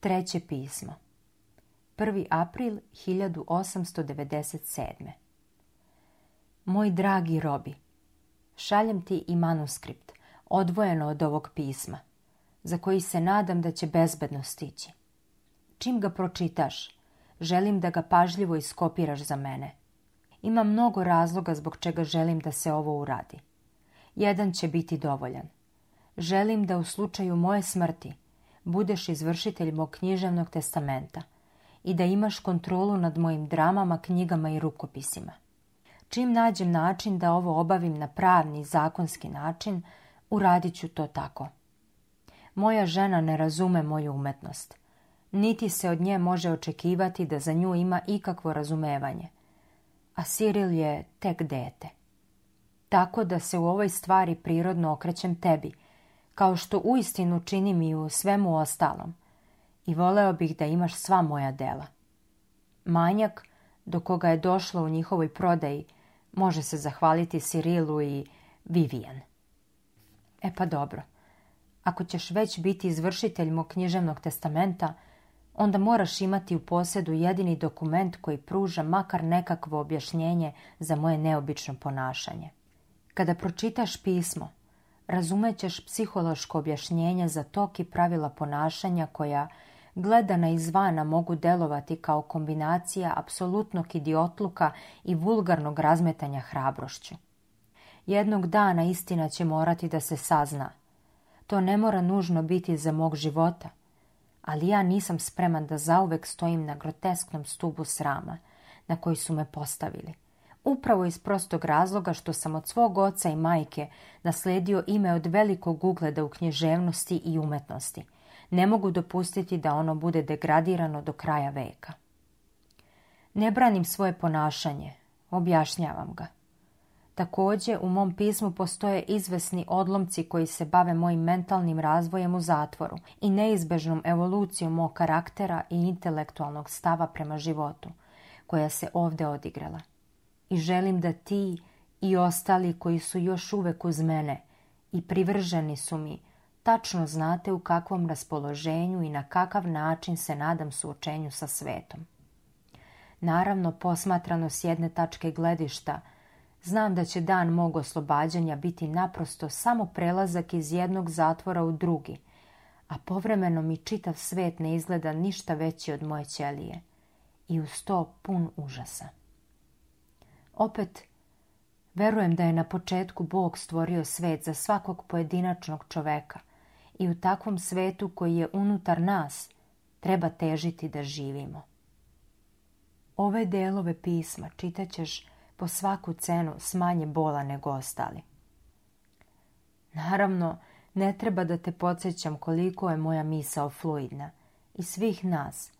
Treće pismo. 1. april 1897. Moj dragi Robi, šaljem ti i manuskript, odvojeno od ovog pisma, za koji se nadam da će bezbedno stići. Čim ga pročitaš, želim da ga pažljivo iskopiraš za mene. Ima mnogo razloga zbog čega želim da se ovo uradi. Jedan će biti dovoljan. Želim da u slučaju moje smrti budeš izvršitelj mog književnog testamenta i da imaš kontrolu nad mojim dramama, knjigama i rukopisima. Čim nađem način da ovo obavim na pravni, zakonski način, uradit ću to tako. Moja žena ne razume moju umetnost. Niti se od nje može očekivati da za nju ima ikakvo razumevanje. A Siril je tek dete. Tako da se u ovoj stvari prirodno okrećem tebi – kao što uistinu čini i u svemu ostalom i voleo bih da imaš sva moja dela. Manjak do koga je došlo u njihovoj prodaji može se zahvaliti Sirilu i Vivian. E pa dobro, ako ćeš već biti izvršitelj mog književnog testamenta, onda moraš imati u posjedu jedini dokument koji pruža makar nekakvo objašnjenje za moje neobično ponašanje. Kada pročitaš pismo, razumećeš psihološko objašnjenje za tok i pravila ponašanja koja gledana izvana mogu delovati kao kombinacija apsolutnog idiotluka i vulgarnog razmetanja hrabrošću. Jednog dana istina će morati da se sazna. To ne mora nužno biti za mog života, ali ja nisam spreman da zauvek stojim na grotesknom stubu srama na koji su me postavili upravo iz prostog razloga što sam od svog oca i majke nasledio ime od velikog ugleda u knježevnosti i umetnosti. Ne mogu dopustiti da ono bude degradirano do kraja veka. Ne branim svoje ponašanje, objašnjavam ga. Također u mom pismu postoje izvesni odlomci koji se bave mojim mentalnim razvojem u zatvoru i neizbežnom evolucijom mog karaktera i intelektualnog stava prema životu, koja se ovdje odigrala i želim da ti i ostali koji su još uvek uz mene i privrženi su mi, tačno znate u kakvom raspoloženju i na kakav način se nadam suočenju sa svetom. Naravno, posmatrano s jedne tačke gledišta, znam da će dan mog oslobađanja biti naprosto samo prelazak iz jednog zatvora u drugi, a povremeno mi čitav svet ne izgleda ništa veći od moje ćelije i uz to pun užasa. Opet, verujem da je na početku Bog stvorio svet za svakog pojedinačnog čoveka i u takvom svetu koji je unutar nas treba težiti da živimo. Ove delove pisma čitat ćeš po svaku cenu s manje bola nego ostali. Naravno, ne treba da te podsjećam koliko je moja misao fluidna i svih nas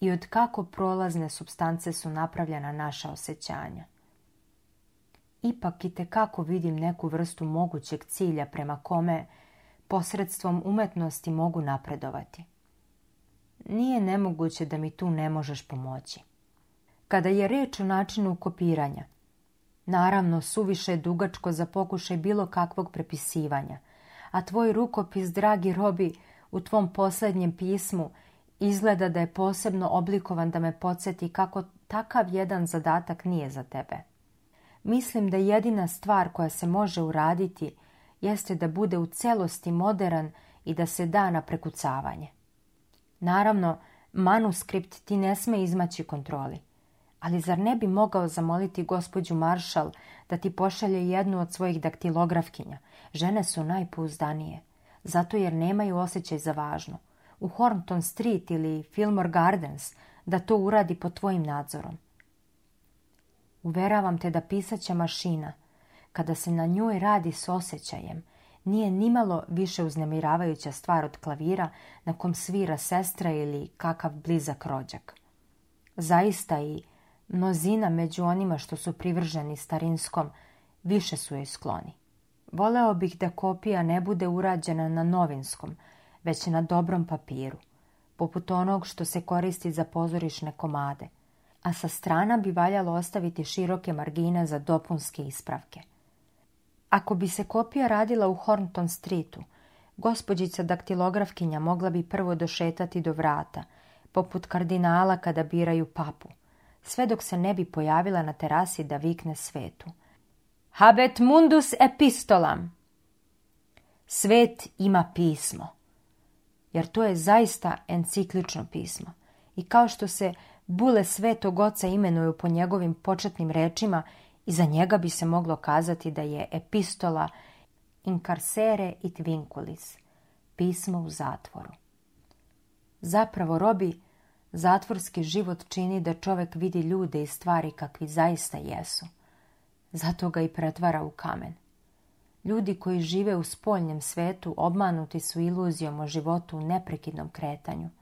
i od kako prolazne substance su napravljena naša osjećanja ipak i tekako vidim neku vrstu mogućeg cilja prema kome posredstvom umetnosti mogu napredovati. Nije nemoguće da mi tu ne možeš pomoći. Kada je reč o načinu kopiranja, naravno suviše je dugačko za pokušaj bilo kakvog prepisivanja, a tvoj rukopis, dragi Robi, u tvom posljednjem pismu izgleda da je posebno oblikovan da me podsjeti kako takav jedan zadatak nije za tebe. Mislim da jedina stvar koja se može uraditi jeste da bude u celosti moderan i da se da na prekucavanje. Naravno, manuskript ti ne sme izmaći kontroli. Ali zar ne bi mogao zamoliti gospođu Maršal da ti pošalje jednu od svojih daktilografkinja? Žene su najpouzdanije, zato jer nemaju osjećaj za važno. U Hornton Street ili Fillmore Gardens da to uradi pod tvojim nadzorom. Uveravam te da pisaća mašina, kada se na njoj radi s osjećajem, nije nimalo više uznemiravajuća stvar od klavira na kom svira sestra ili kakav blizak rođak. Zaista i mnozina među onima što su privrženi starinskom više su joj skloni. Voleo bih da kopija ne bude urađena na novinskom, već na dobrom papiru, poput onog što se koristi za pozorišne komade, a sa strana bi valjalo ostaviti široke margine za dopunske ispravke. Ako bi se kopija radila u Hornton Streetu, gospođica daktilografkinja mogla bi prvo došetati do vrata, poput kardinala kada biraju papu, sve dok se ne bi pojavila na terasi da vikne svetu. Habet mundus epistolam! Svet ima pismo, jer to je zaista enciklično pismo. I kao što se Bule svetog oca imenuju po njegovim početnim rečima i za njega bi se moglo kazati da je epistola Incarcere i Vinculis, pismo u zatvoru. Zapravo, robi, zatvorski život čini da čovjek vidi ljude i stvari kakvi zaista jesu. Zato ga i pretvara u kamen. Ljudi koji žive u spoljnjem svetu obmanuti su iluzijom o životu u neprekidnom kretanju –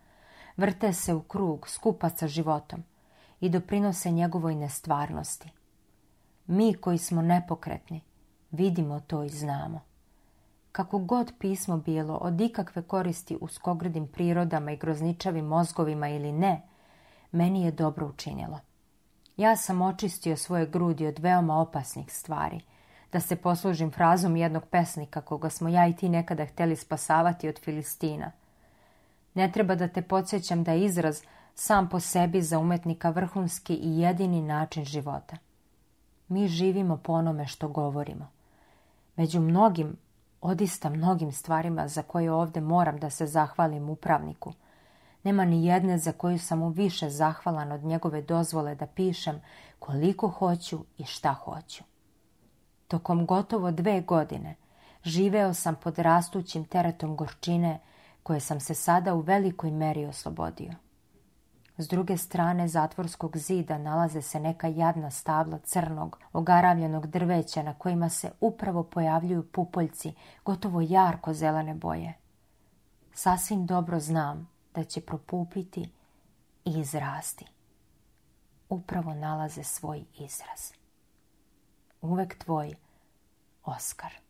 vrte se u krug skupa sa životom i doprinose njegovoj nestvarnosti. Mi koji smo nepokretni vidimo to i znamo. Kako god pismo bilo od ikakve koristi u skogredim prirodama i grozničavim mozgovima ili ne, meni je dobro učinjelo. Ja sam očistio svoje grudi od veoma opasnih stvari, da se poslužim frazom jednog pesnika koga smo ja i ti nekada htjeli spasavati od Filistina – ne treba da te podsjećam da je izraz sam po sebi za umetnika vrhunski i jedini način života. Mi živimo po onome što govorimo. Među mnogim, odista mnogim stvarima za koje ovdje moram da se zahvalim upravniku. Nema ni jedne za koju sam mu više zahvalan od njegove dozvole da pišem koliko hoću i šta hoću. Tokom gotovo dve godine živeo sam pod rastućim teretom gorčine, koje sam se sada u velikoj meri oslobodio. S druge strane zatvorskog zida nalaze se neka jadna stabla crnog, ogaravljenog drveća na kojima se upravo pojavljuju pupoljci, gotovo jarko zelene boje. Sasvim dobro znam da će propupiti i izrasti. Upravo nalaze svoj izraz. Uvek tvoj Oskar.